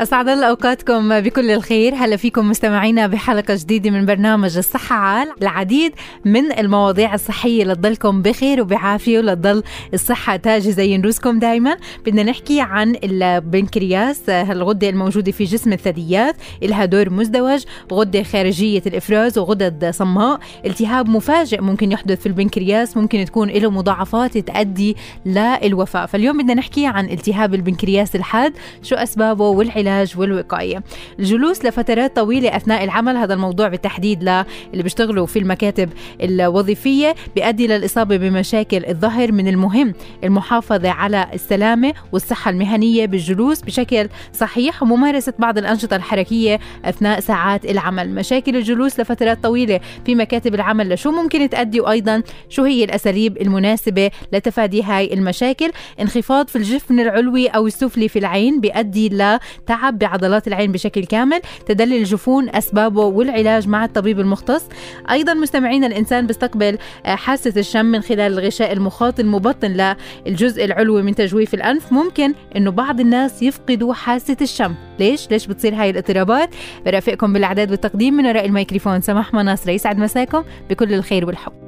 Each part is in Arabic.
أسعد الله أوقاتكم بكل الخير. هلا فيكم مستمعينا بحلقة جديدة من برنامج الصحة عال. العديد من المواضيع الصحية لتضلكم بخير وبعافية ولتضل الصحة تاج زي نروسكم دايما. بدنا نحكي عن البنكرياس الغدة الموجودة في جسم الثدييات. لها دور مزدوج غدة خارجية الإفراز وغدد صماء. التهاب مفاجئ ممكن يحدث في البنكرياس ممكن تكون له مضاعفات تؤدي للوفاة. فاليوم بدنا نحكي عن التهاب البنكرياس الحاد شو أسبابه والعلاج العلاج والوقاية. الجلوس لفترات طويلة أثناء العمل هذا الموضوع بالتحديد للي بيشتغلوا في المكاتب الوظيفية بيؤدي للإصابة بمشاكل الظهر من المهم المحافظة على السلامة والصحة المهنية بالجلوس بشكل صحيح وممارسة بعض الأنشطة الحركية أثناء ساعات العمل. مشاكل الجلوس لفترات طويلة في مكاتب العمل لشو ممكن تؤدي وأيضا شو هي الأساليب المناسبة لتفادي هاي المشاكل؟ انخفاض في الجفن العلوي أو السفلي في العين بيؤدي تعب بعضلات العين بشكل كامل تدلي الجفون أسبابه والعلاج مع الطبيب المختص أيضا مستمعين الإنسان بيستقبل آه، حاسة الشم من خلال الغشاء المخاط المبطن للجزء العلوي من تجويف الأنف ممكن أنه بعض الناس يفقدوا حاسة الشم ليش؟ ليش بتصير هاي الاضطرابات؟ برأفقكم بالإعداد والتقديم من وراء الميكروفون سماح مناصر يسعد مساكم بكل الخير والحب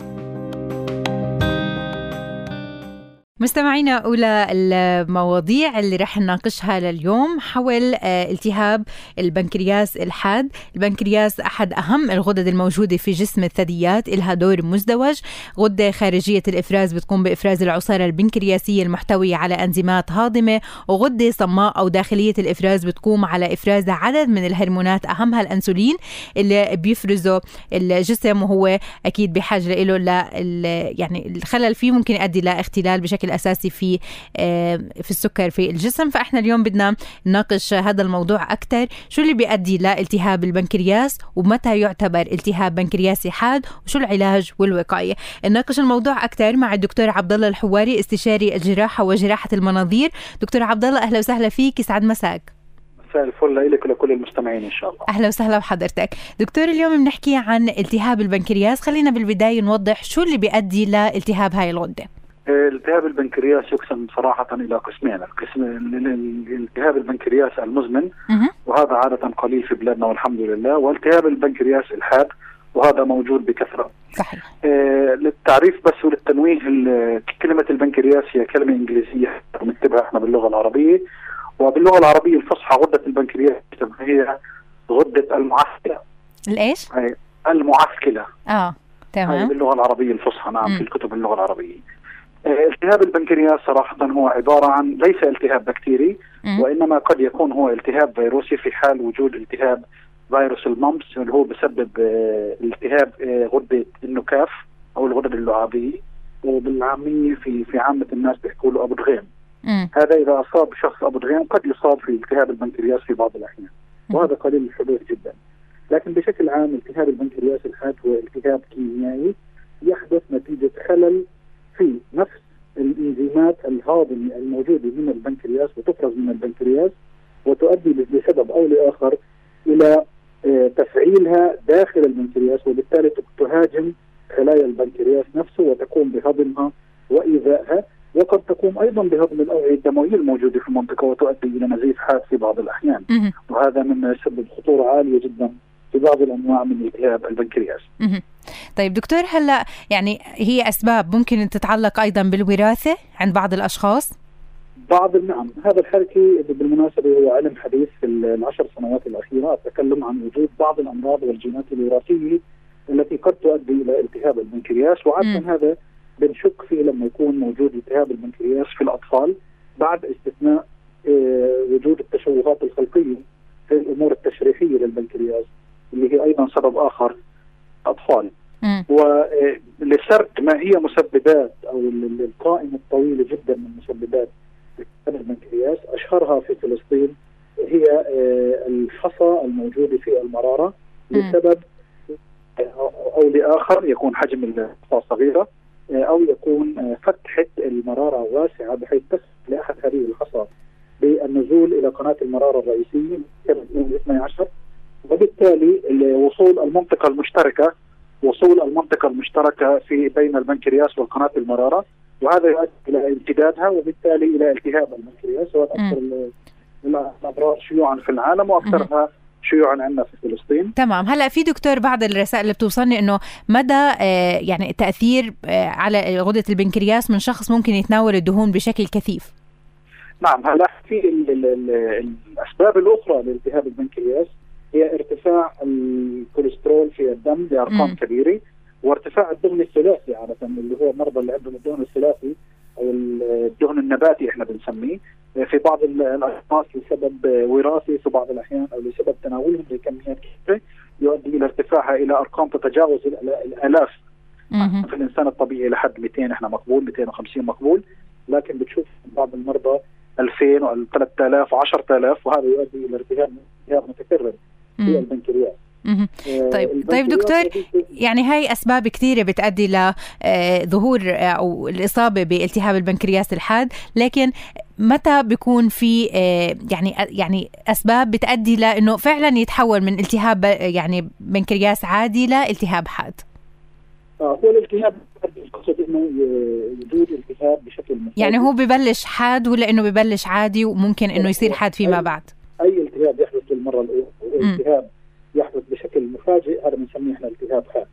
مستمعينا أولى المواضيع اللي رح نناقشها لليوم حول آه، التهاب البنكرياس الحاد. البنكرياس أحد أهم الغدد الموجودة في جسم الثدييات إلها دور مزدوج. غدة خارجية الإفراز بتقوم بإفراز العصارة البنكرياسية المحتوية على أنزيمات هاضمة وغدة صماء أو داخلية الإفراز بتقوم على إفراز عدد من الهرمونات أهمها الأنسولين اللي بيفرزه الجسم وهو أكيد بحاجة له يعني الخلل فيه ممكن يؤدي لاختلال بشكل بشكل اساسي في في السكر في الجسم. فإحنا اليوم بدنا نناقش هذا الموضوع أكثر شو اللي بيؤدي لالتهاب البنكرياس؟ ومتى يعتبر التهاب بنكرياسي حاد؟ وشو العلاج والوقاية؟ نناقش الموضوع أكثر مع الدكتور عبد الله الحواري استشاري الجراحة وجراحة المناظير. دكتور عبد الله أهلا وسهلا فيك. يسعد مساك. مساء الفل لك ولكل المستمعين إن شاء الله. أهلا وسهلا بحضرتك. دكتور اليوم بنحكي عن التهاب البنكرياس. خلينا بالبداية نوضح شو اللي بيؤدي لالتهاب هاي الغدة. التهاب البنكرياس يقسم صراحة إلى قسمين، القسم التهاب البنكرياس المزمن وهذا عادة قليل في بلادنا والحمد لله، والتهاب البنكرياس الحاد وهذا موجود بكثرة. صحيح. آه للتعريف بس وللتنويه كلمة البنكرياس هي كلمة إنجليزية نكتبها إحنا باللغة العربية وباللغة العربية الفصحى غدة البنكرياس هي غدة المعسكلة. الإيش؟ المعسكلة. آه تمام. باللغة العربية الفصحى نعم م. في الكتب اللغة العربية. التهاب البنكرياس صراحة هو عبارة عن ليس التهاب بكتيري وإنما قد يكون هو التهاب فيروسي في حال وجود التهاب فيروس الممس اللي هو بسبب آه، التهاب آه، غدة النكاف أو الغدد اللعابية. وبالعامية في في عامة الناس بيحكوا له أبو دغيم. هذا إذا أصاب شخص أبو دغيم قد يصاب في التهاب البنكرياس في بعض الأحيان وهذا قليل الحدوث جدا. لكن بشكل عام التهاب البنكرياس الحاد هو التهاب كيميائي يحدث نتيجة خلل في نفس الإنزيمات الهاضمه الموجوده من البنكرياس وتفرز من البنكرياس وتؤدي لسبب أو لآخر إلى آه، تفعيلها داخل البنكرياس وبالتالي تهاجم خلايا البنكرياس نفسه وتقوم بهضمها وإيذائها وقد تقوم أيضا بهضم الأوعية الدموية الموجودة في المنطقة وتؤدي إلى نزيف حاد في بعض الأحيان. وهذا مما يسبب خطورة عالية جدا. في بعض الأنواع من التهاب البنكرياس. طيب دكتور هلا يعني هي أسباب ممكن تتعلق أيضا بالوراثة عند بعض الأشخاص؟ بعض نعم هذا الحركي بالمناسبة هو علم حديث في العشر سنوات الأخيرة التكلم عن وجود بعض الأمراض والجينات الوراثية التي قد تؤدي إلى التهاب البنكرياس وعادة هذا بنشك فيه لما يكون موجود التهاب البنكرياس في الأطفال بعد استثناء آه، وجود التشوهات الخلقية في الأمور التشريحية للبنكرياس اللي هي أيضا سبب آخر أطفال. ولسرد ما هي مسببات أو القائمه الطويله جدا من مسببات البنكرياس أشهرها في فلسطين هي الحصى الموجوده في المرارة لسبب أو لآخر يكون حجم الحصى صغيرة أو يكون فتحة المرارة واسعة بحيث تسمح لأحد هذه الحصى بالنزول إلى قناة المرارة الرئيسية 12 وبالتالي وصول المنطقة المشتركة وصول المنطقة المشتركة في بين البنكرياس والقناة المرارة. وهذا يؤدي إلى امتدادها وبالتالي إلى التهاب البنكرياس وهذا أكثر الأمراض شيوعا في العالم وأكثرها شيوعا عندنا في فلسطين. تمام. هلا في دكتور بعض الرسائل اللي بتوصلني إنه مدى آه يعني تأثير آه على غدة البنكرياس من شخص ممكن يتناول الدهون بشكل كثيف؟ نعم. هلا في ال ال ال الأسباب الأخرى لالتهاب البنكرياس. هي ارتفاع الكوليسترول في الدم بأرقام كبيرة وارتفاع الدهن الثلاثي عادة اللي هو المرضى اللي عندهم الدهن الثلاثي أو الدهن النباتي إحنا بنسميه. في بعض الأشخاص لسبب وراثي في بعض الأحيان أو لسبب تناولهم لكميات كبيرة يؤدي إلى ارتفاعها إلى أرقام تتجاوز الالاف في الإنسان الطبيعي لحد 200 إحنا مقبول 250 مقبول. لكن بتشوف بعض المرضى 2000 و 3000 و 10000 وهذا يؤدي إلى ارتهاب متكرر. في البنكرياس. طيب طيب دكتور يعني هاي أسباب كثيرة بتؤدي لظهور أو الإصابة بالتهاب البنكرياس الحاد لكن متى بيكون في يعني يعني أسباب بتؤدي لأنه فعلا يتحول من التهاب يعني بنكرياس عادي لالتهاب حاد؟ آه هو الالتهاب اقصد إنه وجود التهاب بشكل مفاجئ يعني هو ببلش حاد ولا إنه ببلش عادي وممكن إنه يصير حاد فيما بعد؟ أي التهاب يحدث للمره الأولى. التهاب يحدث بشكل مفاجئ هذا بنسميه إحنا التهاب حاد.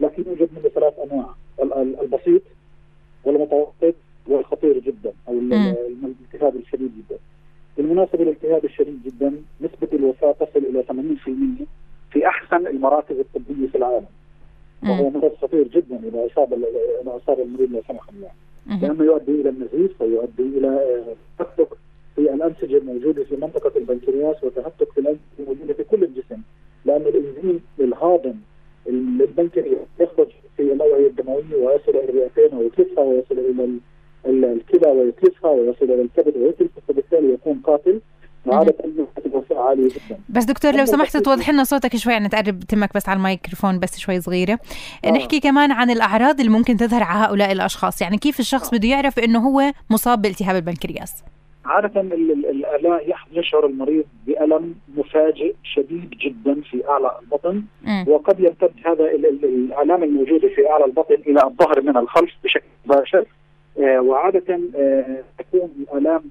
لكن يوجد منه ثلاث أنواع البسيط والمتوسط والخطير جدا أو الالتهاب الشديد جدا. بالمناسبة الالتهاب الشديد جدا نسبة الوفاة تصل إلى 80% في أحسن المراكز الطبية في العالم. وهو مرض خطير جدا إذا أصاب إذا أصاب المريض لا سمح الله. لأنه يؤدي إلى النزيف ويؤدي إلى تهتك في الانسجه الموجوده في منطقة البنكرياس وتهتك في الانسجه الموجوده في كل الجسم. لأن الإنزيم الهاضم البنكرياس يخرج في الأوعية الدموية ويصل إلى الرئتين ويتلفها ويصل إلى الكلى ويتلفها ويصل إلى الكبد ويتلفها فبالتالي يكون قاتل. وعادة عالية جدا. بس دكتور لو سمحت توضح لنا صوتك شوي يعني تقرب تمك بس على الميكروفون بس شوي صغيرة. آه. نحكي كمان عن الأعراض اللي ممكن تظهر على هؤلاء الأشخاص. يعني كيف الشخص آه. بده يعرف إنه هو مصاب بالتهاب البنكرياس؟ عادة الآلام يشعر المريض بألم مفاجئ شديد جدا في أعلى البطن م. وقد يمتد هذا الآلام الموجودة في أعلى البطن إلى الظهر من الخلف بشكل مباشر. آه وعادة آه تكون الآلام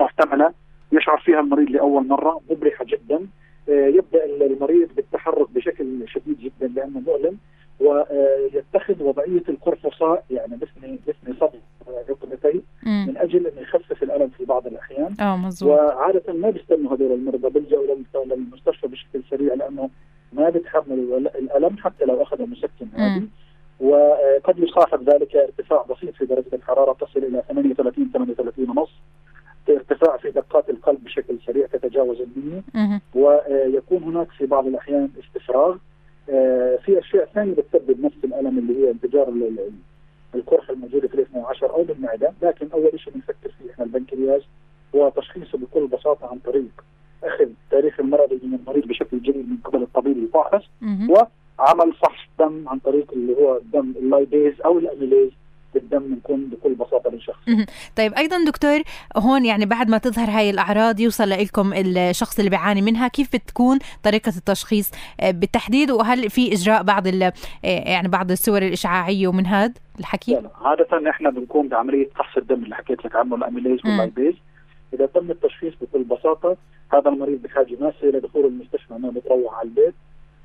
محتملة يشعر فيها المريض لأول مرة مبرحة جدا. آه يبدأ المريض بالتحرك بشكل شديد جدا لأنه مؤلم. ويتخذ وضعية القرفصاء يعني بثني بثني صدر ركبتي من أجل انه يخفف الألم في بعض الأحيان. آه مظبوط. وعادة ما بيستنوا هذول المرضى بيلجأوا للمستشفى بشكل سريع لأنه ما بيتحملوا الألم حتى لو اخذوا مسكن عادي. وقد يصاحب ذلك ارتفاع بسيط في درجة الحرارة تصل إلى 38 38 ونص. ارتفاع في دقات القلب بشكل سريع تتجاوز المية. ويكون هناك في بعض الأحيان استفراغ. في أشياء ثانية بتسبب نفس الألم اللي هي انفجار القرحه الموجودة في الاثنى عشر أو بالمعدة، لكن أول شيء بنفكر فيه إحنا البنكرياس هو تشخيصه بكل بساطة عن طريق أخذ تاريخ المرضي من المريض بشكل جيد من قبل الطبيب الفاحص وعمل فحص دم عن طريق اللي هو الدم ال lipase أو ال amylase. بالدم بنكون بكل بساطة للشخص. طيب أيضا دكتور هون يعني بعد ما تظهر هاي الأعراض يوصل لكم الشخص اللي بيعاني منها كيف بتكون طريقة التشخيص؟ بالتحديد وهل في إجراء بعض يعني بعض الصور الإشعاعية ومن هذا الحكي؟ عادة إحنا بنقوم بعملية فحص الدم اللي حكيت لك عنه الأميليز واللايبيز. إذا تم التشخيص بكل بساطة هذا المريض بحاجه ماسه إلى دخول المستشفى ما بتروح على البيت.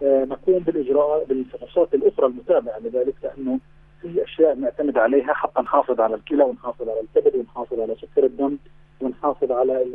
آه نقوم بالإجراء بالفحوصات الأخرى المتابعة لذلك لأنه في أشياء نعتمد عليها حتى نحافظ على الكلى ونحافظ على الكبد ونحافظ على سكر الدم ونحافظ على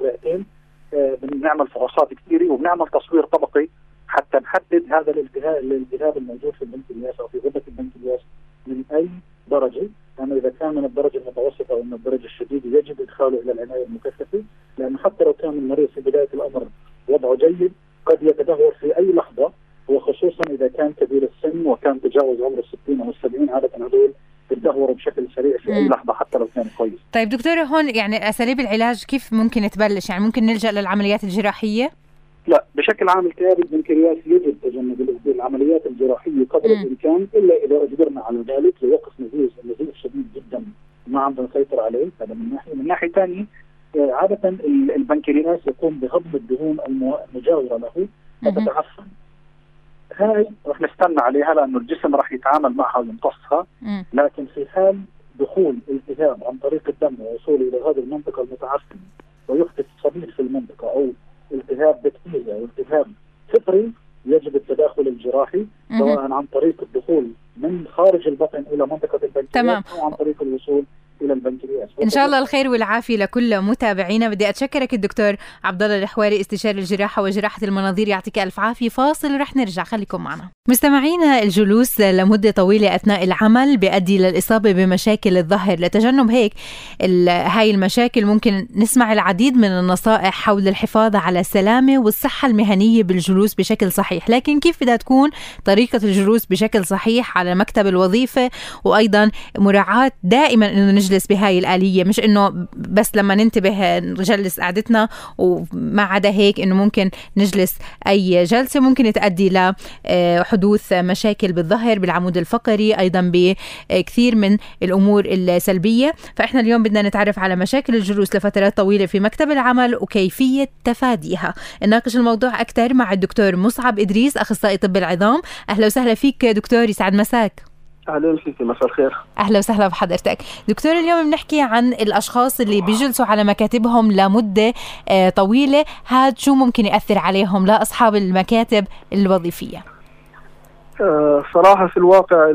الرئتين. آه بنعمل فحوصات كثيرة وبنعمل تصوير طبقي حتى نحدد هذا الالتهاب الالتهاب الموجود في البنكرياس أو في غده البنكرياس من أي درجة. لأنه إذا كان من الدرجة المتوسطة أو من الدرجة الشديدة يجب إدخاله إلى العناية المكثفة لأنه حتى لو كان المريض في بدايه الامر وضعه جيد قد يتدهور في اي لحظه وخصوصا اذا كان كبير السن وكان تجاوز عمر ال 60 أو ال 70 عاده هذول في يتدهوروا بشكل سريع في أي لحظة حتى لو كان كويس. طيب دكتورة هون يعني أساليب العلاج كيف ممكن تبلش؟ يعني ممكن نلجأ للعمليات الجراحية؟ لا بشكل عام التهاب البنكرياس يجب تجنب العمليات الجراحية قدر الإمكان إلا إذا أجبرنا على ذلك لوقف نزيف النزيف شديد جدا. ما عندنا نسيطر عليه هذا من ناحية، من ناحية ثانية آه، عادة البنكرياس يقوم بهضم الدهون المجاورة له فتتعفن. هاي رح نستنى عليها لأنه الجسم رح يتعامل معها ويمتصها. لكن في حال دخول التهاب عن طريق الدم ووصوله إلى هذه المنطقة المتعفنه ويحدث صديد في المنطقة أو التهاب بكتيريا أو التهاب فطري يجب التداخل الجراحي سواء عن طريق الدخول من خارج البطن إلى منطقة البنكرياس أو عن طريق الوصول إلى البنكرياس إن شاء الله الخير والعافية لكل متابعينا. بدي أتشكرك الدكتور عبد الله الحواري استشاري الجراحة وجراحة المناظير يعطيك ألف عافية. فاصل ورح نرجع خليكم معنا. مستمعينا الجلوس لمدة طويلة أثناء العمل بيؤدي للاصابه بمشاكل الظهر. لتجنب هيك هاي المشاكل ممكن نسمع العديد من النصائح حول الحفاظ على السلامة والصحة المهنية بالجلوس بشكل صحيح. لكن كيف بدها تكون طريقة الجلوس بشكل صحيح على مكتب الوظيفة؟ وأيضا مراعاة دائما إنه نجلس بهاي الآلية مش إنه بس لما ننتبه نجلس قعدتنا وما عدا هيك إنه ممكن نجلس أي جلسة ممكن تؤدي لحدوث مشاكل بالظهر بالعمود الفقري أيضا بكثير من الأمور السلبية. فإحنا اليوم بدنا نتعرف على مشاكل الجلوس لفترات طويلة في مكتب العمل وكيفية تفاديها. نناقش الموضوع أكثر مع الدكتور مصعب إدريس أخصائي طب العظام. أهلا وسهلا فيك دكتور يسعد مساك. أهلا فيك مساء الخير. أهلا وسهلا بحضرتك. دكتور اليوم بنحكي عن الأشخاص اللي بيجلسوا على مكاتبهم لمدة آه، طويلة. هذا شو ممكن يأثر عليهم لأصحاب المكاتب الوظيفية؟ آه، صراحة في الواقع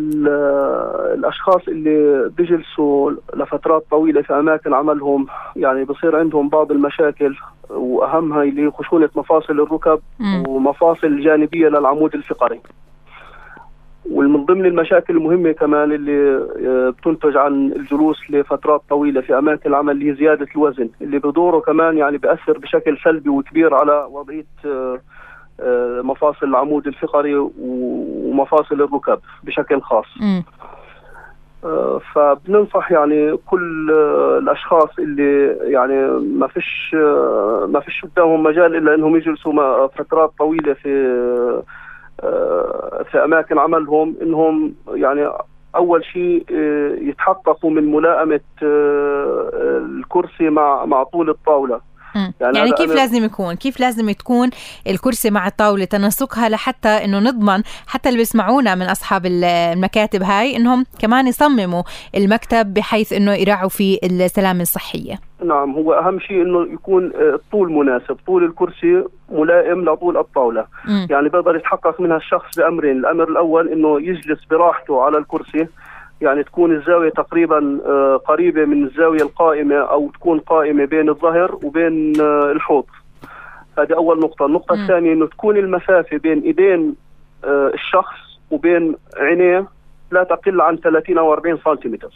الأشخاص اللي بيجلسوا لفترات طويلة في أماكن عملهم يعني بصير عندهم بعض المشاكل وأهمها اللي خشونة مفاصل الركب م. ومفاصل جانبية للعمود الفقري. ومن ضمن المشاكل المهمة كمان اللي آه، بتنتج عن الجلوس لفترات طويلة في أماكن العمل اللي هي زيادة الوزن اللي بدوره كمان يعني بأثر بشكل سلبي وكبير على وضعية آه، آه، مفاصل العمود الفقري ومفاصل الركب بشكل خاص م. فبننصح يعني كل الأشخاص اللي يعني ما فيش ما فيش قدامهم مجال إلا إنهم يجلسوا فترات طويلة في في أماكن عملهم إنهم يعني أول شيء آه، يتحققوا من ملائمة آه، الكرسي مع مع طول الطاولة. يعني, يعني كيف لازم يكون؟ كيف لازم تكون الكرسي مع الطاولة تناسقها لحتى إنه نضمن حتى اللي بيسمعونا من أصحاب المكاتب هاي إنهم كمان يصمموا المكتب بحيث إنه يراعوا فيه السلامة الصحية. نعم هو أهم شيء إنه يكون الطول مناسب. طول الكرسي ملائم لطول الطاولة. م. يعني بيقدر يتحقق منها الشخص بأمرين. الأمر الأول إنه يجلس براحته على الكرسي. يعني تكون الزاوية تقريبا آه، قريبة من الزاوية القائمة أو تكون قائمة بين الظهر وبين آه، الحوض. هذه أول نقطة. النقطة م. الثانية أنه تكون المسافة بين إيدين آه، الشخص وبين عينيه لا تقل عن 30 أو 40 سنتيمتر.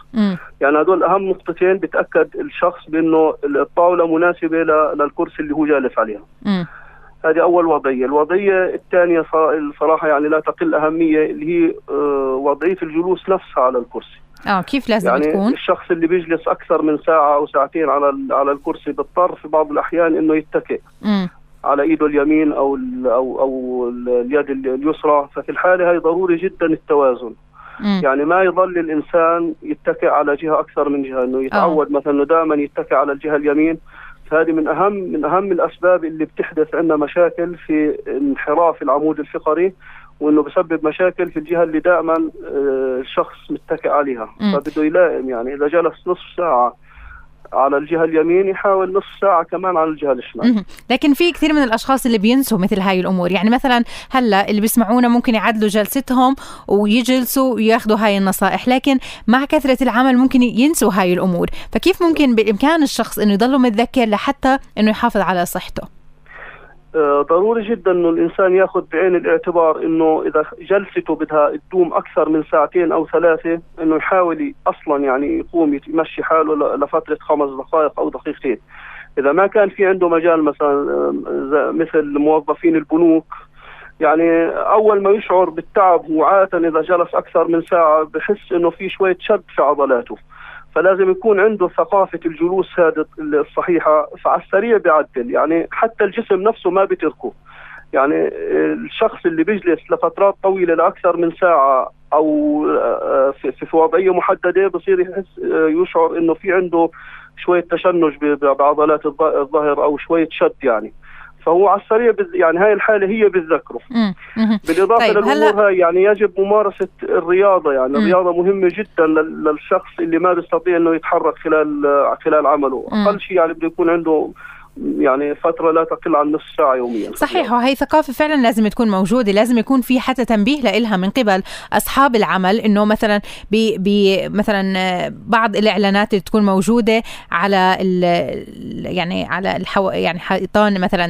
يعني هدول أهم نقطتين بتأكد الشخص بإنه الطاولة مناسبة للكرسي اللي هو جالس عليها. م. هذه أول وضعية، الوضعية الثانية الصراحه يعني لا تقل أهمية اللي هي آه، وضعية الجلوس نفسها على الكرسي. آه كيف لازم يعني تكون؟ الشخص اللي بيجلس أكثر من ساعة أو ساعتين على على الكرسي بيضطر في بعض الأحيان إنه يتكئ. على إيده اليمين أو أو أو اليد اليسرى، ففي الحالة هي ضروري جدا التوازن. م. يعني ما يظل الإنسان يتكئ على جهة أكثر من جهة إنه يتعود أوه. مثلا إنه دائما يتكئ على الجهة اليمين فهذه من اهم من أهم الأسباب اللي بتحدث عندنا مشاكل في انحراف العمود الفقري وإنه بسبب مشاكل في الجهة اللي دائما آه، الشخص متكئ عليها. فبده يلائم يعني إذا جلس نصف ساعة على الجهة اليمين يحاول نص ساعة كمان على الجهة الشمال. لكن في كثير من الأشخاص اللي بينسوا مثل هاي الأمور. يعني مثلا هلأ اللي بيسمعونا ممكن يعدلوا جلستهم ويجلسوا وياخذوا هاي النصائح لكن مع كثرة العمل ممكن ينسوا هاي الأمور. فكيف ممكن بإمكان الشخص أنه يضله متذكر لحتى أنه يحافظ على صحته؟ ضروري جدا إنه الإنسان ياخذ بعين الاعتبار إنه إذا جلسته بدها تدوم أكثر من ساعتين أو ثلاثة إنه يحاول أصلا يعني يقوم يمشي حاله لفترة خمس دقائق أو دقيقتين. إذا ما كان في عنده مجال مثلا مثل موظفين البنوك يعني أول ما يشعر بالتعب وعادة إذا جلس أكثر من ساعة بحس إنه في شوية شد في عضلاته فلازم يكون عنده ثقافة الجلوس هذه الصحيحة فعلى السريع بيعدل يعني حتى الجسم نفسه ما بتركه يعني الشخص اللي بيجلس لفترات طويلة لأكثر من ساعة أو آه، في وضعية محددة بصير يحس آه، يشعر إنه في عنده شوية تشنج بعضلات الظهر أو شوية شد يعني. فهو على السريع يعني هاي الحالة هي بتذكره بالإضافة طيب للامور هاي يعني يجب ممارسة الرياضة يعني مم. الرياضة مهمة جدا للشخص اللي ما بيستطيع إنه يتحرك خلال خلال عمله. أقل شيء يعني بده يكون عنده يعني فترة لا تقل عن نصف ساعة يوميا. صحيح وهي ثقافة فعلا لازم تكون موجودة لازم يكون في حتى تنبيه لها من قبل. أصحاب العمل إنه مثلا ب مثلا بعض الإعلانات اللي تكون موجودة على ال يعني على الحو يعني حيطان مثلا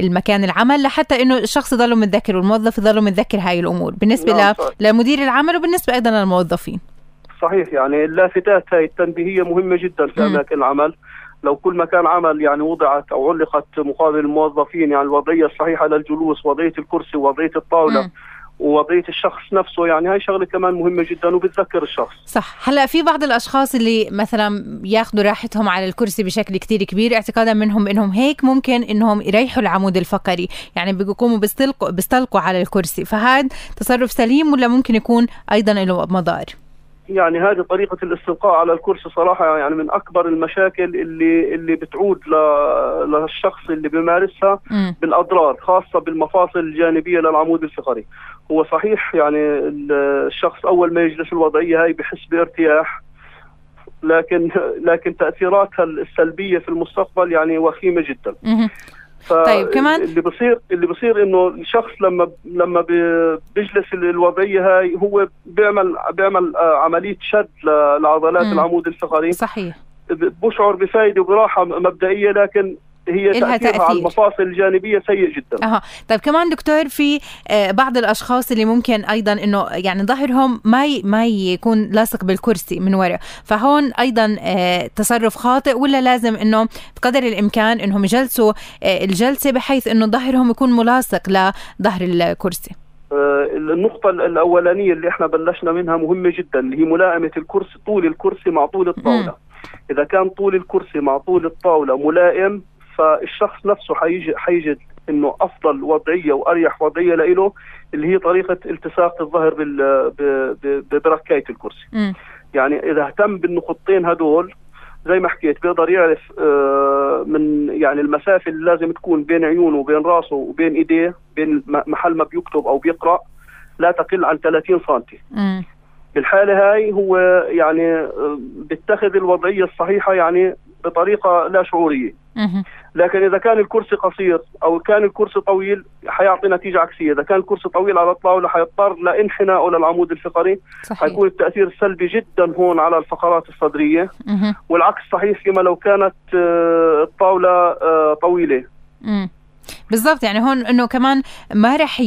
المكان العمل لحتى إنه الشخص يضل متذكر والموظف يضل متذكر هاي الأمور. بالنسبة نعم لمدير العمل وبالنسبة أيضا للموظفين. صحيح يعني اللافتات هاي التنبيهية مهمة جدا في أماكن العمل. لو كل مكان عمل يعني وضعت أو علقت مقابل الموظفين يعني الوضعية الصحيحة للجلوس وضعية الكرسي وضعية الطاولة م. ووضعية الشخص نفسه يعني هاي شغلة كمان مهمة جدا وبتذكر الشخص. صح. هلأ في بعض الأشخاص اللي مثلا ياخذوا راحتهم على الكرسي بشكل كتير كبير اعتقادا منهم إنهم هيك ممكن إنهم يريحوا العمود الفقري يعني بيقوموا بيستلقوا بيستلقوا على الكرسي. فهذا تصرف سليم ولا ممكن يكون أيضا له مضار؟ يعني هذه طريقة الاستلقاء على الكرسي صراحة يعني من أكبر المشاكل اللي اللي بتعود للشخص اللي بيمارسها م. بالأضرار خاصة بالمفاصل الجانبية للعمود الفقري هو صحيح يعني الشخص أول ما يجلس الوضعية هاي بحس بارتياح لكن لكن تأثيراتها السلبية في المستقبل يعني وخيمة جدا م. طيب كمان؟ اللي بصير اللي بصير إنه الشخص لما لما بيجلس الوضعية هاي هو بيعمل بيعمل آه، عملية شد لعضلات العمود الفقري. صحيح. بشعر بفائده وبراحة مبدئية لكن هي تأثيرها تأثير. على المفاصل الجانبية سيء جدا. أها. طيب كمان دكتور في آه، بعض الأشخاص اللي ممكن أيضا إنه يعني ظهرهم ما ما يكون لاصق بالكرسي من وراء فهون أيضا آه، تصرف خاطئ ولا لازم إنه بقدر الإمكان إنهم يجلسوا آه، الجلسة بحيث إنه ظهرهم يكون ملاصق لظهر الكرسي؟ النقطة الأولانية اللي إحنا بلشنا منها مهمة جدا اللي هي ملائمة الكرسي طول الكرسي مع طول الطاولة. إذا كان طول الكرسي مع طول الطاولة ملائم فالشخص نفسه حيجي حيجد إنه أفضل وضعية وأريح وضعية له اللي هي طريقة التصاق الظهر بركايه الكرسي. م. يعني إذا اهتم بالنقطتين هدول زي ما حكيت بيقدر يعرف آه، من يعني المسافة اللي لازم تكون بين عيونه وبين راسه وبين إيديه بين محل ما بيكتب أو بيقرأ لا تقل عن 30 سم. بالحاله هاي هو يعني آه، بيتخذ الوضعية الصحيحة يعني بطريقة لا شعورية. لكن إذا كان الكرسي قصير أو كان الكرسي طويل حيعطي نتيجة عكسية، إذا كان الكرسي طويل على الطاولة حيضطر لانحنائه للعمود الفقري صحيح. حيكون التأثير السلبي جدا هون على الفقرات الصدرية مه. والعكس صحيح فيما لو كانت آه، الطاولة آه، طويلة مه. بالضبط يعني هون إنه كمان ما رح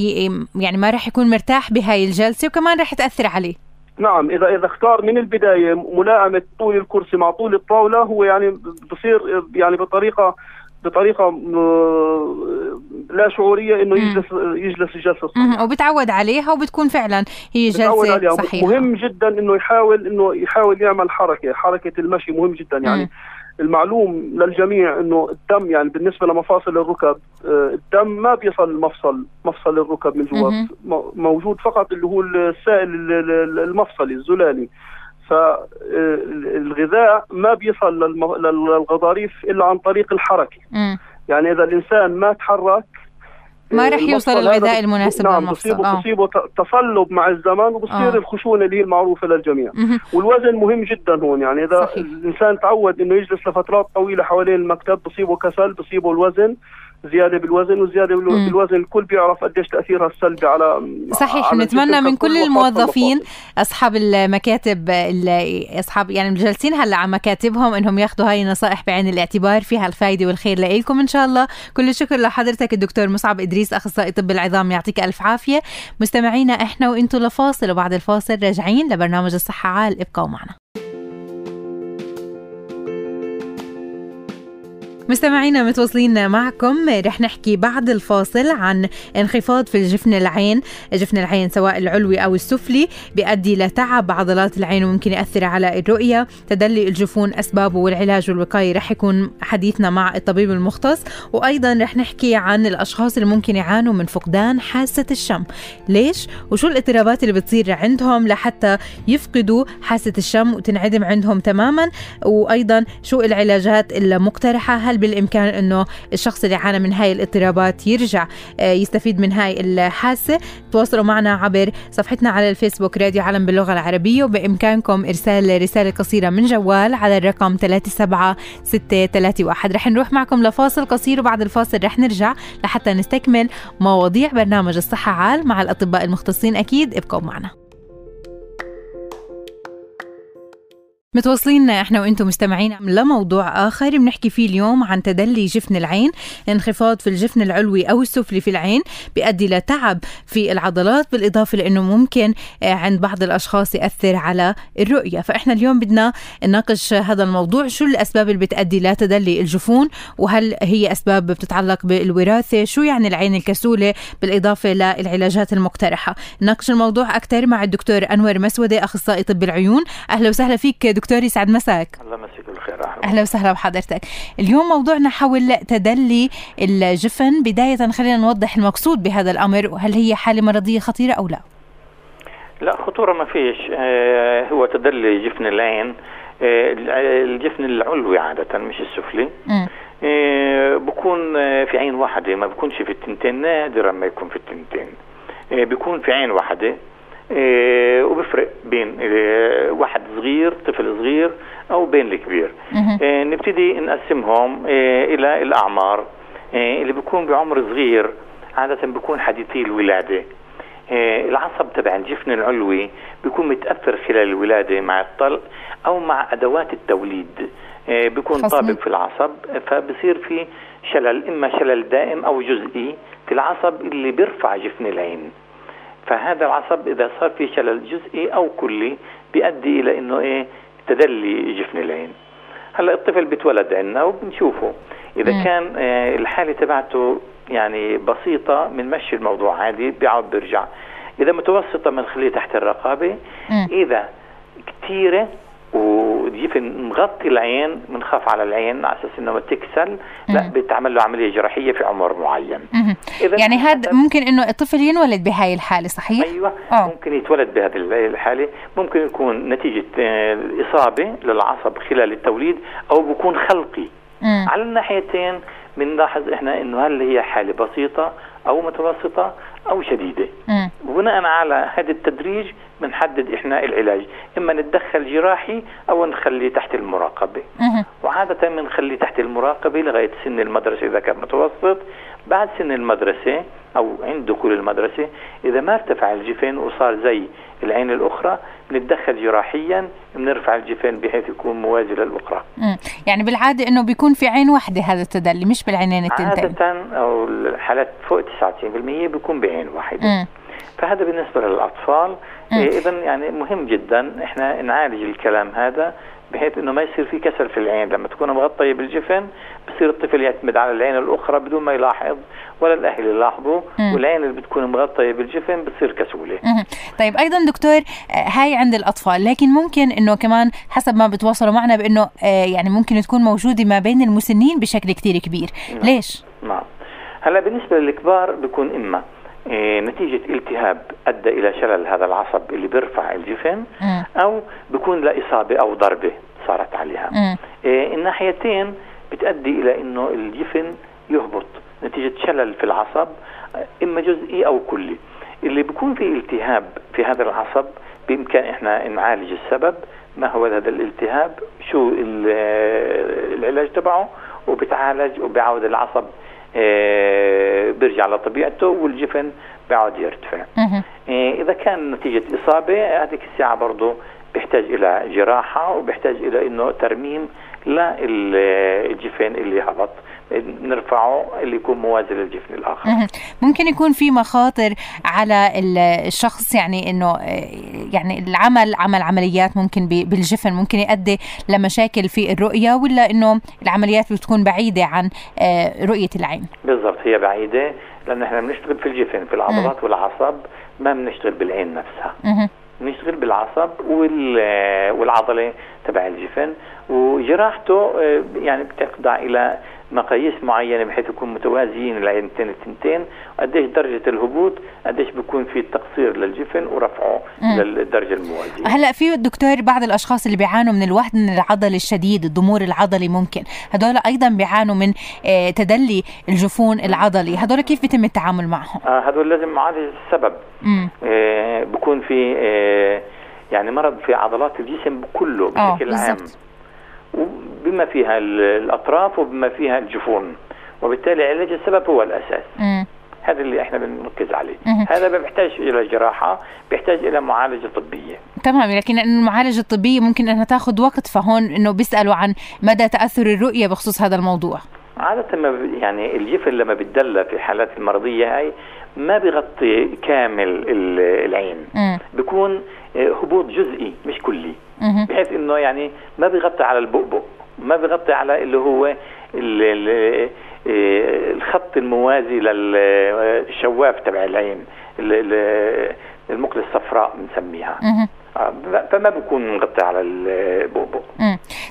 يعني ما رح يكون مرتاح بهاي الجلسة وكمان رح تأثر عليه نعم اذا إذا اختار من البداية ملائمة طول الكرسي مع طول الطاولة هو يعني بصير يعني بطريقه بطريقة لا شعورية إنه يجلس يجلس الجلسه الصحيحه وبتعود عليها وبتكون فعلا هي جلسة صحيحة. مهم جدا إنه يحاول إنه يحاول يعمل حركة حركة المشي مهم جدا يعني. مم. المعلوم للجميع إنه الدم يعني بالنسبة لمفاصل الركب آه، الدم ما بيصل مفصل مفصل الركب من جوا موجود فقط اللي هو السائل المفصلي الزلالي. فالغذاء ما بيصل للغضاريف إلا عن طريق الحركة. يعني إذا الإنسان ما تحرك ما رح يوصل الغذاء المناسب نعم بصيبه آه. بصيبه تصلب مع الزمن وبصير آه. الخشونة اللي هي المعروفة للجميع مه. والوزن مهم جدا هون يعني إذا صحيح. الإنسان تعود إنه يجلس لفترات طويلة حوالين المكتب بصيبه كسل بصيبه الوزن زيادة بالوزن وزيادة بالوزن. الكل بيعرف قديش تاثيرها السلبي على صحيح نتمنى من كل الموظفين أصحاب المكاتب اصحاب يعني الجالسين هلأ على مكاتبهم إنهم ياخذوا هاي النصائح بعين الاعتبار. فيها الفائده والخير لكم إن شاء الله. كل الشكر لحضرتك الدكتور مصعب إدريس أخصائي طب العظام يعطيك ألف عافية. مستمعينا إحنا وأنتم لفاصل وبعد الفاصل راجعين لبرنامج الصحة عال. ابقوا معنا. مستمعينا متواصلين معكم. رح نحكي بعد الفاصل عن انخفاض في الجفن العين جفن العين سواء العلوي أو السفلي بيؤدي لتعب عضلات العين وممكن يأثر على الرؤية تدلي الجفون أسبابه والعلاج والوقاية رح يكون حديثنا مع الطبيب المختص. وأيضا رح نحكي عن الأشخاص اللي ممكن يعانوا من فقدان حاسة الشم. ليش؟ وشو الاضطرابات اللي بتصير عندهم لحتى يفقدوا حاسة الشم وتنعدم عندهم تماما؟ وأيضا شو العلاجات المقترحة هل بالإمكان إنه الشخص اللي عانى من هاي الاضطرابات يرجع آه، يستفيد من هاي الحاسه تواصلوا معنا عبر صفحتنا على الفيسبوك راديو علم باللغة العربية وبإمكانكم إرسال رسالة قصيرة من جوال على الرقم 37631 رح نروح معكم لفاصل قصير وبعد الفاصل رح نرجع لحتى نستكمل مواضيع برنامج الصحة عال مع الأطباء المختصين. أكيد ابقوا معنا. متواصلين إحنا وأنتم مستمعين لموضوع آخر بنحكي فيه اليوم عن تدلي جفن العين انخفاض في الجفن العلوي أو السفلي في العين بيؤدي لتعب في العضلات بالإضافة لأنه ممكن آه، عند بعض الأشخاص يأثر على الرؤية. فإحنا اليوم بدنا نناقش هذا الموضوع شو الأسباب اللي بتؤدي لتدلي الجفون؟ وهل هي أسباب بتتعلق بالوراثة؟ شو يعني العين الكسولة؟ بالإضافة للعلاجات المقترحة. نناقش الموضوع أكثر مع الدكتور أنور مسودة أخصائي طب العيون. أهلا وسهلا فيك دكتور. دكتور يسعد مساك. الله مساك بالخير أهلا وسهلا. بحضرتك. اليوم موضوعنا حول تدلي الجفن. بداية خلينا نوضح المقصود بهذا الأمر وهل هي حالة مرضية خطيرة أو لا؟ لا خطورة ما فيش. آه هو تدلي جفن العين. آه الجفن العلوي عادة مش السفلي. آه بكون آه، في عين واحدة. ما بكونش في التنتين نادرا ما يكون في التنتين. آه بيكون في عين واحدة. وبفرق بين إيه واحد صغير طفل صغير أو بين الكبير. إيه نبتدي نقسمهم إيه إلى الأعمار. إيه اللي بيكون بعمر صغير عادة بيكون حديثي الولادة. إيه العصب تبع الجفن العلوي بيكون متأثر خلال الولادة مع الطلق أو مع أدوات التوليد. إيه بيكون طابق في العصب فبصير في شلل إما شلل دائم أو جزئي في العصب اللي بيرفع جفن العين. فهذا العصب إذا صار في شلل جزئي أو كلي بيؤدي إلى إنه إيه تدلي جفن العين هلأ الطفل بيتولد عندنا وبنشوفه إذا م. كان آه الحالة تبعته يعني بسيطة بنمشي الموضوع عادي بيعود بيرجع إذا متوسطة بنخليه تحت الرقابة م. إذا كثيره وجفن مغطي العين بنخاف على العين على أساس إنه ما تكسل لا بتعمل له عملية جراحية في عمر معين. إذا يعني هذا ممكن إنه الطفل ينولد بهاي الحالة صحيح؟ أيوه أوه. ممكن يتولد بهذه الحالة. ممكن يكون نتيجة آه، إصابة للعصب خلال التوليد أو بكون خلقي. مم. على الناحيتين بنلاحظ إحنا إنه هل هي حالة بسيطة أو متوسطة أو شديدة. وبناء على هذا التدريج بنحدد إحنا العلاج إما نتدخل جراحي أو نخليه تحت المراقبة وعادة بنخليه تحت المراقبة لغاية سن المدرسة إذا كان متوسط بعد سن المدرسة أو عند دخول المدرسة إذا ما ارتفع الجفن وصار زي العين الأخرى بنتدخل جراحيا بنرفع الجفن بحيث يكون موازي للأخرى. يعني بالعادة إنه بيكون في عين واحدة هذا التدلي مش بالعينين التنتين. عادة أو الحالات فوق 99% بيكون بعين واحدة. فهذا بالنسبة للأطفال. اذا يعني مهم جدا إحنا نعالج الكلام هذا بحيث إنه ما يصير في كسل في العين. لما تكون مغطية بالجفن بصير الطفل يعتمد على العين الأخرى بدون ما يلاحظ ولا الأهل يلاحظوا والعين اللي بتكون مغطية بالجفن بتصير كسولة. طيب أيضا دكتور هاي عند الأطفال. لكن ممكن إنه كمان حسب ما بتواصلوا معنا بإنه آه، يعني ممكن تكون موجودة ما بين المسنين بشكل كثير كبير. نعم. ليش؟ نعم. هلأ بالنسبة للكبار بيكون إما إيه، نتيجة التهاب أدى إلى شلل هذا العصب اللي بيرفع الجفن أو بيكون لإصابة أو ضربة صارت عليها. إيه، الناحيتين بتؤدي إلى أنه الجفن يهبط. نتيجة شلل في العصب إما جزئي أو كلي. اللي بيكون في التهاب في هذا العصب بإمكان إحنا نعالج السبب. ما هو هذا الالتهاب؟ شو العلاج تبعه؟ وبتعالج وبيعود العصب بيرجع لطبيعته والجفن بيعود يرتفع. آه، إذا كان نتيجة إصابة هذيك الساعة برضه بيحتاج إلى جراحة وبيحتاج إلى إنه ترميم للجفن اللي هبط نرفعه اللي يكون موازي للجفن الآخر. ممكن يكون في مخاطر على الشخص يعني إنه يعني العمل عمل عمليات ممكن بالجفن ممكن يؤدي لمشاكل في الرؤية ولا إنه العمليات بتكون بعيدة عن آه، رؤية العين؟ بالضبط هي بعيدة لأن إحنا بنشتغل في الجفن في العضلات والعصب ما بنشتغل بالعين نفسها. بنشتغل بالعصب والعضلة تبع الجفن. وجراحته آه، يعني بتخضع إلى مقاييس معينة بحيث يكون متوازيين العينتين التنتين قديش درجة الهبوط قديش بيكون في تقصير للجفن ورفعه مم. للدرجة الموازية. هلا في دكتور بعض الأشخاص اللي بيعانوا من الوهن العضلي الشديد الضمور العضلي ممكن. هدول أيضا بيعانوا من آه، تدلي الجفون العضلي. هدول كيف بيتم التعامل معهم؟ آه هدول لازم معالجه السبب. بكون في يعني مرض في عضلات الجسم كله بشكل عام. بما فيها الأطراف وبما فيها الجفون. وبالتالي علاج السبب هو الأساس. هذا اللي إحنا بنركز عليه. هذا ما بيحتاج إلى جراحة بيحتاج إلى معالجة طبية. تمام لكن المعالجة الطبية ممكن إنها تاخذ وقت فهون إنه بيسألوا عن مدى تأثر الرؤية بخصوص هذا الموضوع. عادة ما يعني الجفن لما بتدلى في الحالات المرضية هاي ما بيغطي كامل العين. بيكون هبوط جزئي مش كلي. بحيث إنه يعني ما بيغطي على البؤبؤ ما بيغطي على اللي هو الخط الموازي للشواف تبع العين المقله الصفراء بنسميها. فما بكون مغطي على البؤبؤ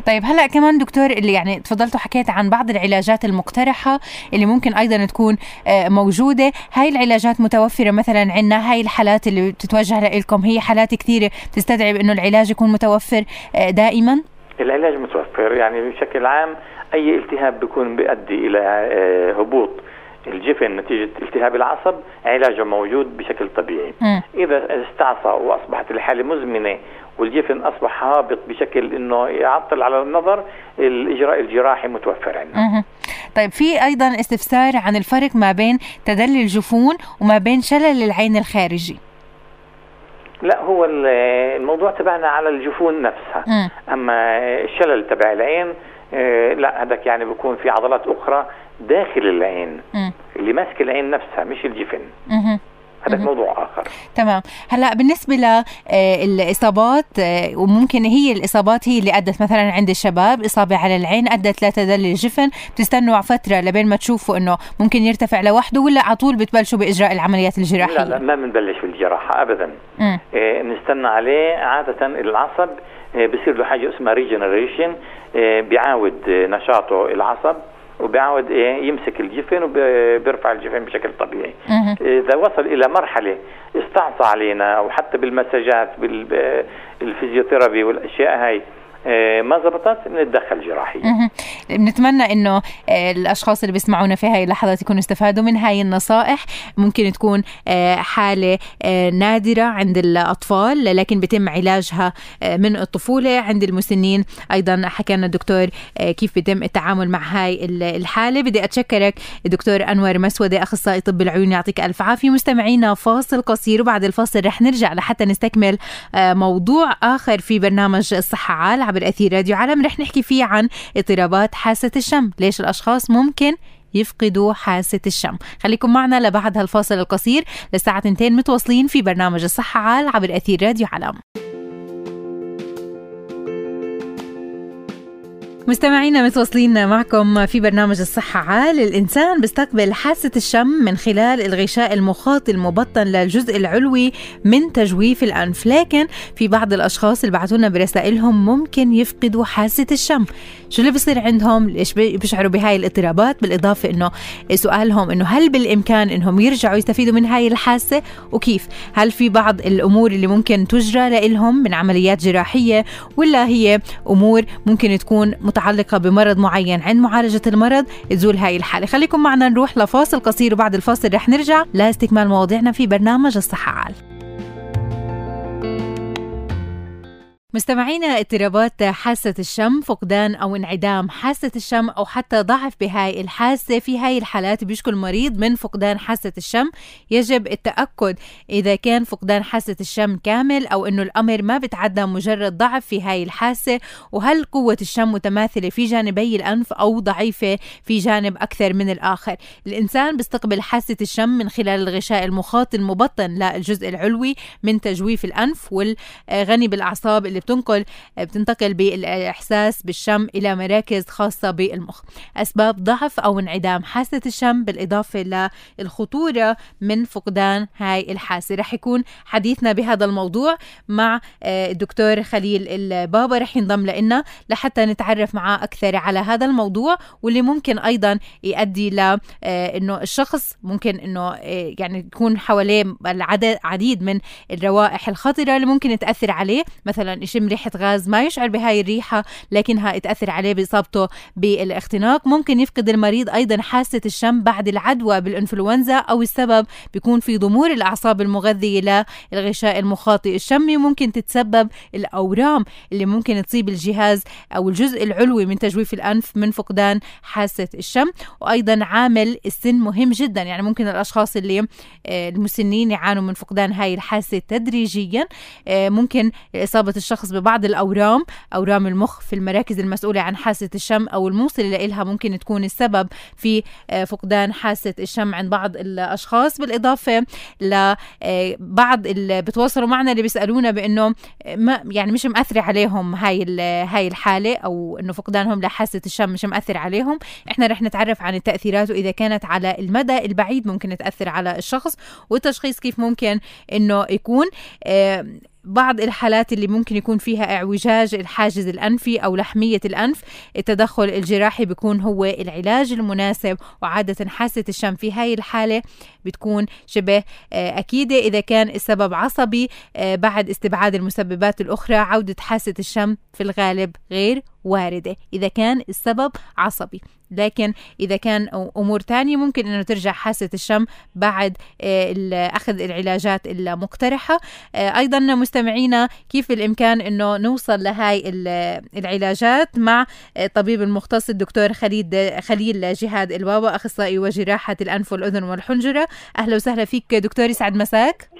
طيب هلأ كمان دكتور اللي يعني تفضلتوا حكيت عن بعض العلاجات المقترحة اللي ممكن أيضا تكون آه، موجودة. هاي العلاجات متوفرة مثلا عندنا هاي الحالات اللي بتتوجه لكم هي حالات كثيره بتستدعي انه العلاج يكون متوفر آه، دائما؟ العلاج متوفر يعني بشكل عام أي التهاب بيكون بيؤدي إلى هبوط. الجفن نتيجة التهاب العصب علاجه موجود بشكل طبيعي م. إذا استعصى وأصبحت الحالة مزمنة والجفن أصبح هابط بشكل أنه يعطل على النظر الإجراء الجراحي متوفر عندنا طيب في أيضا استفسار عن الفرق ما بين تدلي الجفون وما بين شلل العين الخارجي لا هو الموضوع تبعنا على الجفون نفسها م. أما الشلل تبع العين آه، لا هذاك يعني بيكون في عضلات أخرى داخل العين م. اللي ماسك العين نفسها مش الجفن. هذا موضوع آخر. تمام. هلا بالنسبة للاصابات آه، آه، وممكن هي الإصابات هي اللي أدت مثلا عند الشباب إصابة على العين أدت لتدلي الجفن بتستنوا ففتره لبين ما تشوفوا إنه ممكن يرتفع لوحده ولا على طول بتبلشوا بإجراء العمليات الجراحية؟ لا لا ما بنبلش بالجراحة ابدا. إيه بنستنى عليه عادة العصب. بصير له حاجة اسمها ريجنريشن بيعاود نشاطه العصب. وبيعود إيه يمسك الجفن وبيرفع الجفن بشكل طبيعي. إذا وصل إلى مرحلة استعصى علينا أو حتى بالمساجات بالفيزيوثيرابي والأشياء هاي ما زبطت بنتدخل جراحيا بنتمنى إنه آه، الأشخاص اللي بيسمعونا في هاي اللحظات يكونوا استفادوا من هاي النصائح. ممكن تكون آه، حالة نادرة عند الأطفال لكن بيتم علاجها من الطفولة. عند المسنين أيضا حكينا الدكتور كيف بيتم التعامل مع هاي الحالة. بدي أتشكرك الدكتور أنور مسودة أخصائي طب العيون يعطيك ألف عافية. مستمعينا فاصل قصير وبعد الفاصل رح نرجع لحتى نستكمل موضوع آخر في برنامج الصحة عال. عبر أثير راديو علم رح نحكي فيه عن اضطرابات حاسة الشم. ليش الأشخاص ممكن يفقدوا حاسة الشم؟ خليكم معنا لبعد هالفاصل القصير للساعة 2 متواصلين في برنامج الصحة عال عبر أثير راديو علم مستمعينا متواصلين معكم في برنامج الصحة عال. الإنسان بيستقبل حاسة الشم من خلال الغشاء المخاطي المبطن للجزء العلوي من تجويف الأنف. لكن في بعض الأشخاص اللي بعثونا برسائلهم ممكن يفقدوا حاسة الشم. شو اللي بصير عندهم؟ ليش بيشعروا بهاي الاضطرابات؟ بالإضافة إنه سؤالهم إنه هل بالإمكان إنهم يرجعوا يستفيدوا من هاي الحاسة؟ وكيف؟ هل في بعض الأمور اللي ممكن تجرى لهم من عمليات جراحية؟ ولا هي أمور ممكن تكون متعلقة بمرض معين عند معالجة المرض تزول هاي الحالة. خليكم معنا نروح لفاصل قصير وبعد الفاصل رح نرجع لاستكمال مواضيعنا في برنامج الصحة عال. مستمعينا اضطرابات حاسة الشم فقدان أو انعدام حاسة الشم أو حتى ضعف بهاي الحاسة في هاي الحالات بيشكو المريض من فقدان حاسة الشم. يجب التأكد إذا كان فقدان حاسة الشم كامل أو أنه الأمر ما بتعدى مجرد ضعف في هاي الحاسة وهل قوة الشم متماثلة في جانبي الأنف أو ضعيفة في جانب أكثر من الآخر؟ الإنسان بيستقبل حاسة الشم من خلال الغشاء المخاط المبطن للجزء العلوي من تجويف الأنف والغني بالأعصاب اللي بتنقل بتنتقل بالإحساس بالشم إلى مراكز خاصة بالمخ. أسباب ضعف أو انعدام حاسة الشم بالإضافة للخطورة من فقدان هاي الحاسة. رح يكون حديثنا بهذا الموضوع مع آه، الدكتور خليل البابا. رح ينضم لنا لحتى نتعرف معاه أكثر على هذا الموضوع واللي ممكن أيضا يؤدي ل آه، إنه الشخص ممكن إنه آه، يعني يكون حواليه العدد عديد من الروائح الخطرة اللي ممكن تأثر عليه. مثلا يشم ريحة غاز ما يشعر بهاي الريحة لكنها تأثر عليه بإصابته بالاختناق. ممكن يفقد المريض أيضا حاسة الشم بعد العدوى بالإنفلونزا أو السبب بيكون في ضمور الأعصاب المغذية للغشاء المخاطي الشمي ممكن تتسبب الأورام اللي ممكن تصيب الجهاز أو الجزء العلوي من تجويف الأنف من فقدان حاسة الشم. وأيضا عامل السن مهم جدا يعني ممكن الأشخاص اللي آه، المسنين يعانوا من فقدان هاي الحاسة تدريجيا. آه، ممكن إصابة الشخص ببعض الأورام أورام المخ في المراكز المسؤولة عن حاسة الشم أو الموصلة لها ممكن تكون السبب في آه، فقدان حاسة الشم عند بعض الأشخاص. بالإضافة لبعض اللي بتواصلوا معنا اللي بيسألونا بأنه ما يعني مش مأثرة عليهم هاي هاي الحالة أو أنه فقدانهم لحاسة الشم مش مأثر عليهم. إحنا رح نتعرف عن التأثيرات وإذا كانت على المدى البعيد ممكن تأثر على الشخص والتشخيص كيف ممكن أنه يكون آه، بعض الحالات اللي ممكن يكون فيها اعوجاج الحاجز الأنفي أو لحمية الأنف التدخل الجراحي بيكون هو العلاج المناسب وعادة حاسة الشم في هاي الحالة بتكون شبه آه، أكيدة. إذا كان السبب عصبي آه، بعد استبعاد المسببات الأخرى عودة حاسة الشم في الغالب غير واردة. إذا كان السبب عصبي. لكن إذا كان أمور تانية ممكن أنه ترجع حاسة الشم بعد آه، أخذ العلاجات المقترحة. أيضا مستمعينا كيف بالإمكان أنه نوصل لهاي العلاجات مع الطبيب المختص الدكتور خليل خليل جهاد البابا أخصائي وجراحة الأنف والأذن والحنجرة. أهلا وسهلا فيك دكتور يسعد مساك.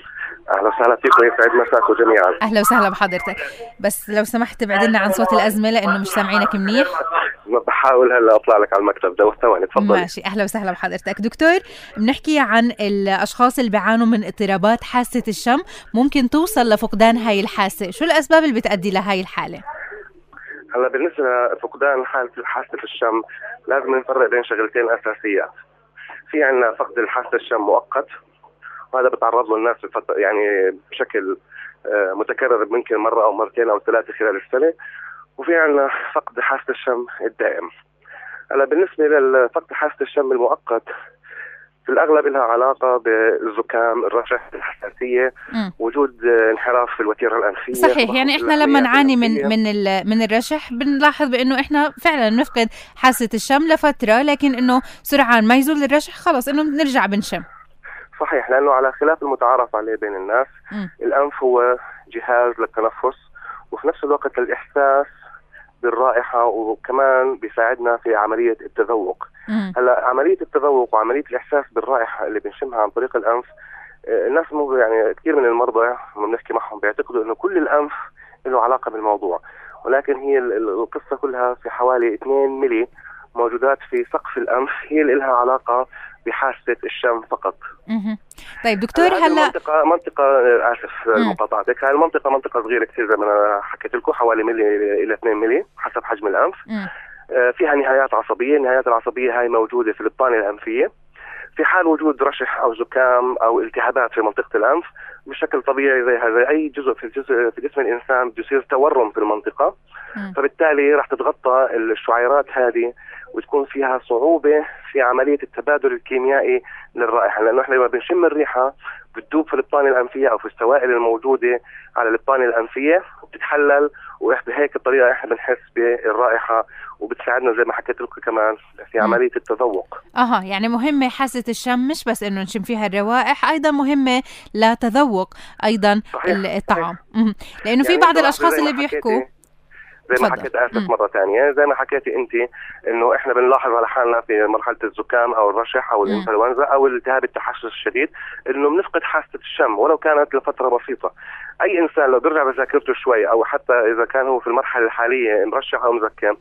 أهلا وسهلا فيك ويسعد مساكم جميعا أهلا وسهلا بحضرتك. بس لو سمحت تبعد لنا عن صوت الأزمة لأنه مش سامعينك منيح. بحاول هلا أطلع لك على المكتب. ده ثواني تفضل ماشي. أهلا وسهلا بحضرتك. دكتور بنحكي عن الأشخاص اللي بيعانوا من اضطرابات حاسة الشم. ممكن توصل لفقدان هاي الحاسة. شو الأسباب اللي بتؤدي لهاي الحالة؟ هلا بالنسبة لفقدان حالة حاسة الشم لازم نفرق بين شغلتين أساسيات. في عندنا فقد الحاسة الشم مؤقت وهذا بتعرض له الناس بفترة يعني بشكل آه، متكرر ممكن مرة أو مرتين أو ثلاثة خلال السنة. وفي عندنا فقد حاسة الشم الدائم. هلا بالنسبة لفقد حاسة الشم المؤقت في الأغلب لها علاقة بالزكام، الرشح، الحساسية، م. وجود انحراف في الوتيرة الأنفية. صحيح يعني إحنا لما نعاني من من من الرشح بنلاحظ بإنه إحنا فعلا بنفقد حاسة الشم لفترة لكن إنه سرعان ما يزول الرشح خلص إنه بنرجع بنشم. صحيح لأنه على خلاف المتعارف عليه بين الناس م. الأنف هو جهاز للتنفس وفي نفس الوقت للاحساس بالرائحة وكمان بيساعدنا في عملية التذوق هلأ عملية التذوق وعملية الإحساس بالرائحة اللي بنشمها عن طريق الأنف آه، الناس مو يعني كثير من المرضى لما بنحكي معهم بيعتقدوا إنه كل الأنف له علاقة بالموضوع ولكن هي القصة كلها في حوالي 2 ملي موجودات في سقف الأنف هي اللي لها علاقة بحاسة الشم فقط. طيب دكتور هلا منطقه منطقة آسف مقاطعتك هاي المنطقة منطقة صغيرة كثير زي ما أنا حكيت لكم حوالي ملي إلى 2 ملي حسب حجم الأنف. آه، فيها نهايات عصبية، النهايات العصبية هاي موجودة في البطانة الأنفية. في حال وجود رشح أو زكام أو التهابات في منطقة الأنف بشكل طبيعي زي هذا أي جزء في الجزء في جسم الإنسان بده يصير تورم في المنطقة. فبالتالي راح تتغطى الشعيرات هذه وتكون فيها صعوبة في عملية التبادل الكيميائي للرائحة لأنه إحنا لما بنشم الريحة بتدوب في الابطان الأنفية أو في السوائل الموجودة على الابطان الأنفية وبتتحلل وبهيك الطريقة إحنا بنحس بالرائحة وبتساعدنا زي ما حكيت لكم كمان في عملية التذوق أها يعني مهمة حاسة الشم مش بس إنه نشم فيها الروائح أيضا مهمة لتذوق أيضا صحيح. الطعام صحيح. لأنه يعني في بعض الأشخاص اللي بيحكوا زي ما حكيت آسف مرة ثانية. زي ما حكيتي أنت إنه إحنا بنلاحظ على حالنا في مرحلة الزكام أو الرشح أو الإنفلونزا أو الالتهاب التحسس الشديد إنه بنفقد حاسة الشم ولو كانت لفترة بسيطة. أي إنسان لو بيرجع بذاكرته شوي أو حتى إذا كان هو في المرحلة الحالية مرشح أو مزكم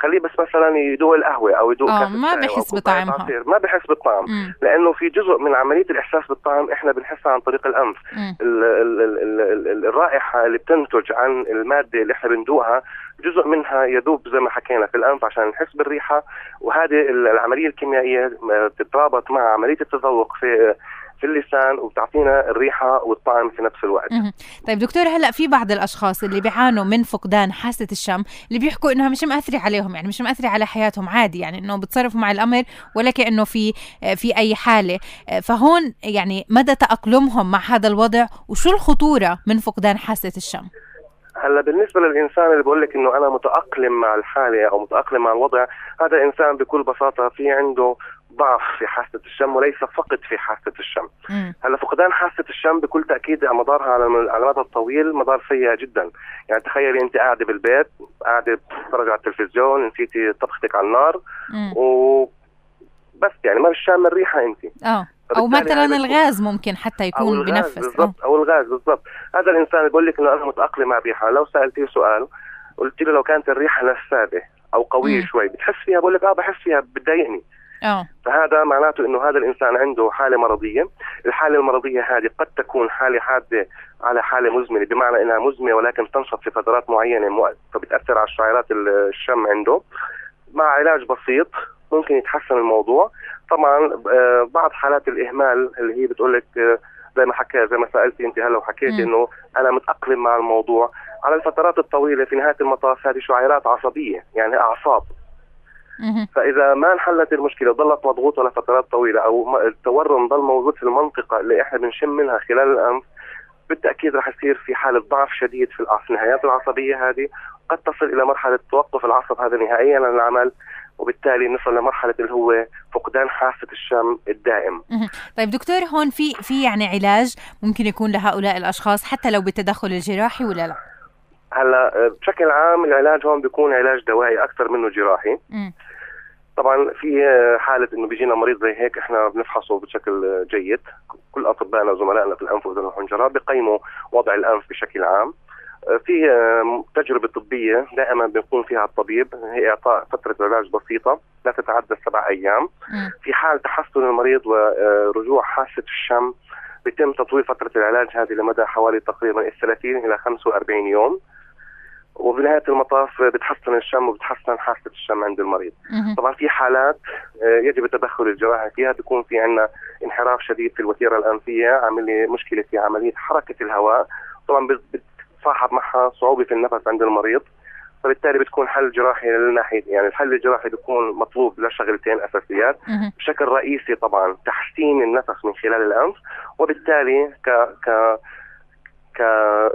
خليه بس مثلا يدوق القهوة أو يدوق آه ما بحس بطعمها. ما بحس بالطعم مم. لأنه في جزء من عملية الإحساس بالطعم إحنا بنحسها عن طريق الأنف. ال ال ال ال ال الرائحة اللي بتنتج عن المادة اللي إحنا بندوقها جزء منها يذوب زي ما حكينا في الأنف عشان نحس بالريحة. وهذه العملية الكيميائية بتترابط مع عملية التذوق في في اللسان وبتعطينا الريحة والطعم في نفس الوقت. طيب دكتور هلأ في بعض الأشخاص اللي بيعانوا من فقدان حاسة الشم اللي بيحكوا انها مش مأثره عليهم يعني مش مأثره على حياتهم عادي يعني إنه بتصرفوا مع الأمر ولا كأنه في في أي حالة فهون يعني مدى تأقلمهم مع هذا الوضع وشو الخطورة من فقدان حاسة الشم؟ هلأ بالنسبة للإنسان اللي بقول لك إنه أنا متأقلم مع الحالة أو متأقلم مع الوضع هذا إنسان بكل بساطة في عنده ضعف في حاسة الشم وليس فقط في حاسة الشم. هلا فقدان حاسة الشم بكل تأكيد مدارها على المدى الطويل مدار سيء جدا، يعني تخيلي أنت قاعدة بالبيت قاعدة بتتفرج على التلفزيون نسيتي طبختك على النار و بس يعني ما مش شامه الريحة أنت. آه. أو مثلا الغاز ممكن حتى يكون أو بنفس. بالضبط أو الغاز بالضبط. هذا الإنسان بيقول لك إنه أنا متأقلم مع الريحة. لو سألتيه سؤال قلت له لو كانت الريحة نسابه أو قوية شوي بتحس فيها؟ بقول لك آه بحس فيها بتضايقني. آه. فهذا معناته إنه هذا الإنسان عنده حالة مرضية، الحالة المرضية هذه قد تكون حالة حادة على حالة مزمنة بمعنى إنها مزمنة ولكن تنشط في فترات معينة فبتأثر على شعيرات الشم عنده. مع علاج بسيط ممكن يتحسن الموضوع. طبعا آه، بعض حالات الإهمال اللي هي بتقول لك آه، زي ما حكى زي ما سألتي أنت هلا وحكيتي إنه أنا متأقلم مع الموضوع. على الفترات الطويلة في نهاية المطاف هذه شعيرات عصبية يعني أعصاب. فإذا ما انحلت المشكلة وظلت مضغوطة لفترات طويلة أو التورم ضل موجود في المنطقة اللي إحنا بنشم منها خلال الأنف بالتأكيد راح يصير في حالة ضعف شديد في النهايات العصبية هذه قد تصل إلى مرحلة توقف العصب هذا نهائيا عن العمل وبالتالي نصل لمرحلة اللي هو فقدان حاسه الشم الدائم. طيب دكتور هون في في يعني علاج ممكن يكون لهؤلاء الأشخاص حتى لو بالتدخل الجراحي ولا لا؟ هلا بشكل عام العلاج هون بيكون علاج دوائي أكثر منه جراحي. م. طبعا في حالة إنه بيجينا مريض زي هيك إحنا بنفحصه بشكل جيد. كل أطبائنا وزملائنا في الأنف واذن الحنجره بقيموا وضع الأنف بشكل عام. في تجربة طبية دائما بيكون فيها الطبيب. هي إعطاء فترة علاج بسيطة لا تتعدى سبع أيام. في حال تحسن المريض ورجوع حاسة الشم بيتم تطويل فترة العلاج هذه لمدى حوالي تقريبا 30 إلى 45 يوم. وبنهايه المطاف بتحسن الشم وبتحسن حاسة الشم عند المريض. طبعا في حالات يجب التدخل الجراحي فيها بيكون في عندنا انحراف شديد في الوتيرة الأنفية عامل لي مشكلة في عملية حركة الهواء. طبعا بتصاحب معها صعوبة في النفس عند المريض. فبالتالي بتكون حل جراحي للناحية يعني الحل الجراحي بيكون مطلوب لشغلتين أساسيات. بشكل رئيسي طبعا تحسين النفس من خلال الأنف وبالتالي ك ك ك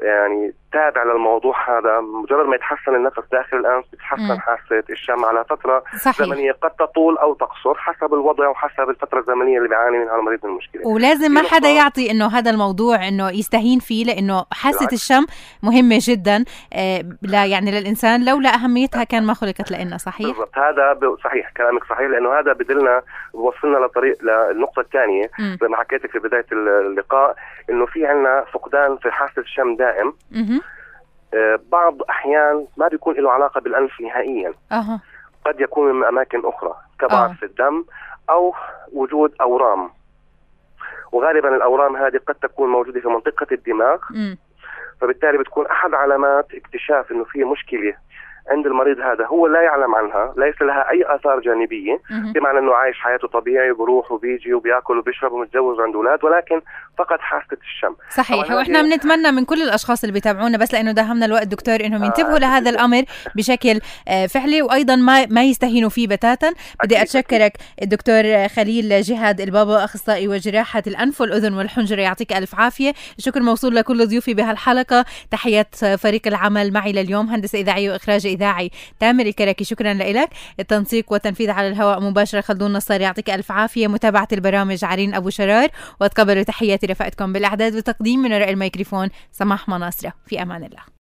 يعني تابع للموضوع هذا مجرد ما يتحسن النفس داخل الأنف بتتحسن حاسة الشم على فترة صحيح. زمنية قد تطول أو تقصر حسب الوضع وحسب الفترة الزمنية اللي بيعاني منها المريض من المشكلة. ولازم ما حدا يعطي إنه هذا الموضوع إنه يستهين فيه لإنه حاسة الشم مهمة جدا. آه لا يعني للإنسان لولا أهميتها كان ما خلقت لنا صحيح؟ بالضبط. هذا صحيح كلامك صحيح لإنه هذا بدلنا بوصلنا لطريق للنقطه الثانية زي ما حكيت في بداية اللقاء إنه في عندنا فقدان في حاسة الشم دائم. بعض أحيان ما بيكون له علاقة بالأنف نهائيا أه. قد يكون من أماكن أخرى كضعف في الدم أو وجود أورام وغالبا الأورام هذه قد تكون موجودة في منطقة الدماغ م. فبالتالي بتكون أحد علامات اكتشاف إنه في مشكلة عند المريض هذا هو لا يعلم عنها ليس لها أي آثار جانبية. بمعنى إنه عايش حياته طبيعي بروح وبيجي وبيأكل وبيشرب ومتزوج وعنده أولاد ولكن فقط حاسة الشم. صحيح. وإحنا بنتمنى من كل الأشخاص اللي بيتابعونا بس لأنه داهمنا الوقت دكتور إنهم آه، ينتبهوا آه لهذا الأمر بشكل آه، فعلي وأيضا ما ما يستهينوا فيه بتاتا. بدي أتشكرك الدكتور خليل جهاد البابا أخصائي وجراحة الأنف والأذن والحنجرة يعطيك ألف عافية. الشكر موصول لكل ضيوفي بهالحلقة. تحيات فريق العمل معي لليوم هندسة إذاعية وإخراج إذاعي. تامر الكركي شكرا لك. التنسيق والتنفيذ على الهواء مباشرة خلدون نصار يعطيك ألف عافية. متابعة البرامج عرين أبو شرار وتقبلوا تحياتي رفقتكم بالأعداد والتقديم من وراء الميكروفون. سماح مناصرة في أمان الله.